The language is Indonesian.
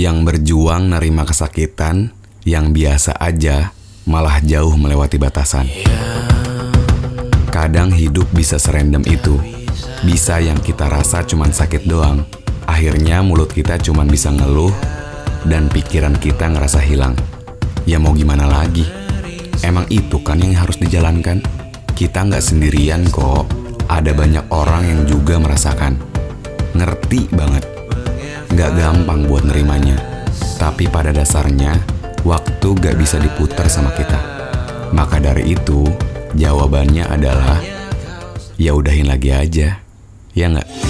yang berjuang nerima kesakitan yang biasa aja malah jauh melewati batasan. Kadang hidup bisa serandom itu. Bisa yang kita rasa cuman sakit doang. Akhirnya mulut kita cuman bisa ngeluh dan pikiran kita ngerasa hilang. Ya mau gimana lagi? Emang itu kan yang harus dijalankan. Kita nggak sendirian kok. Ada banyak orang yang juga merasakan. Ngerti banget. Nggak gampang buat nerimanya. Tapi pada dasarnya, waktu gak bisa diputar sama kita. Maka dari itu, jawabannya adalah ya udahin lagi aja. Ya nggak?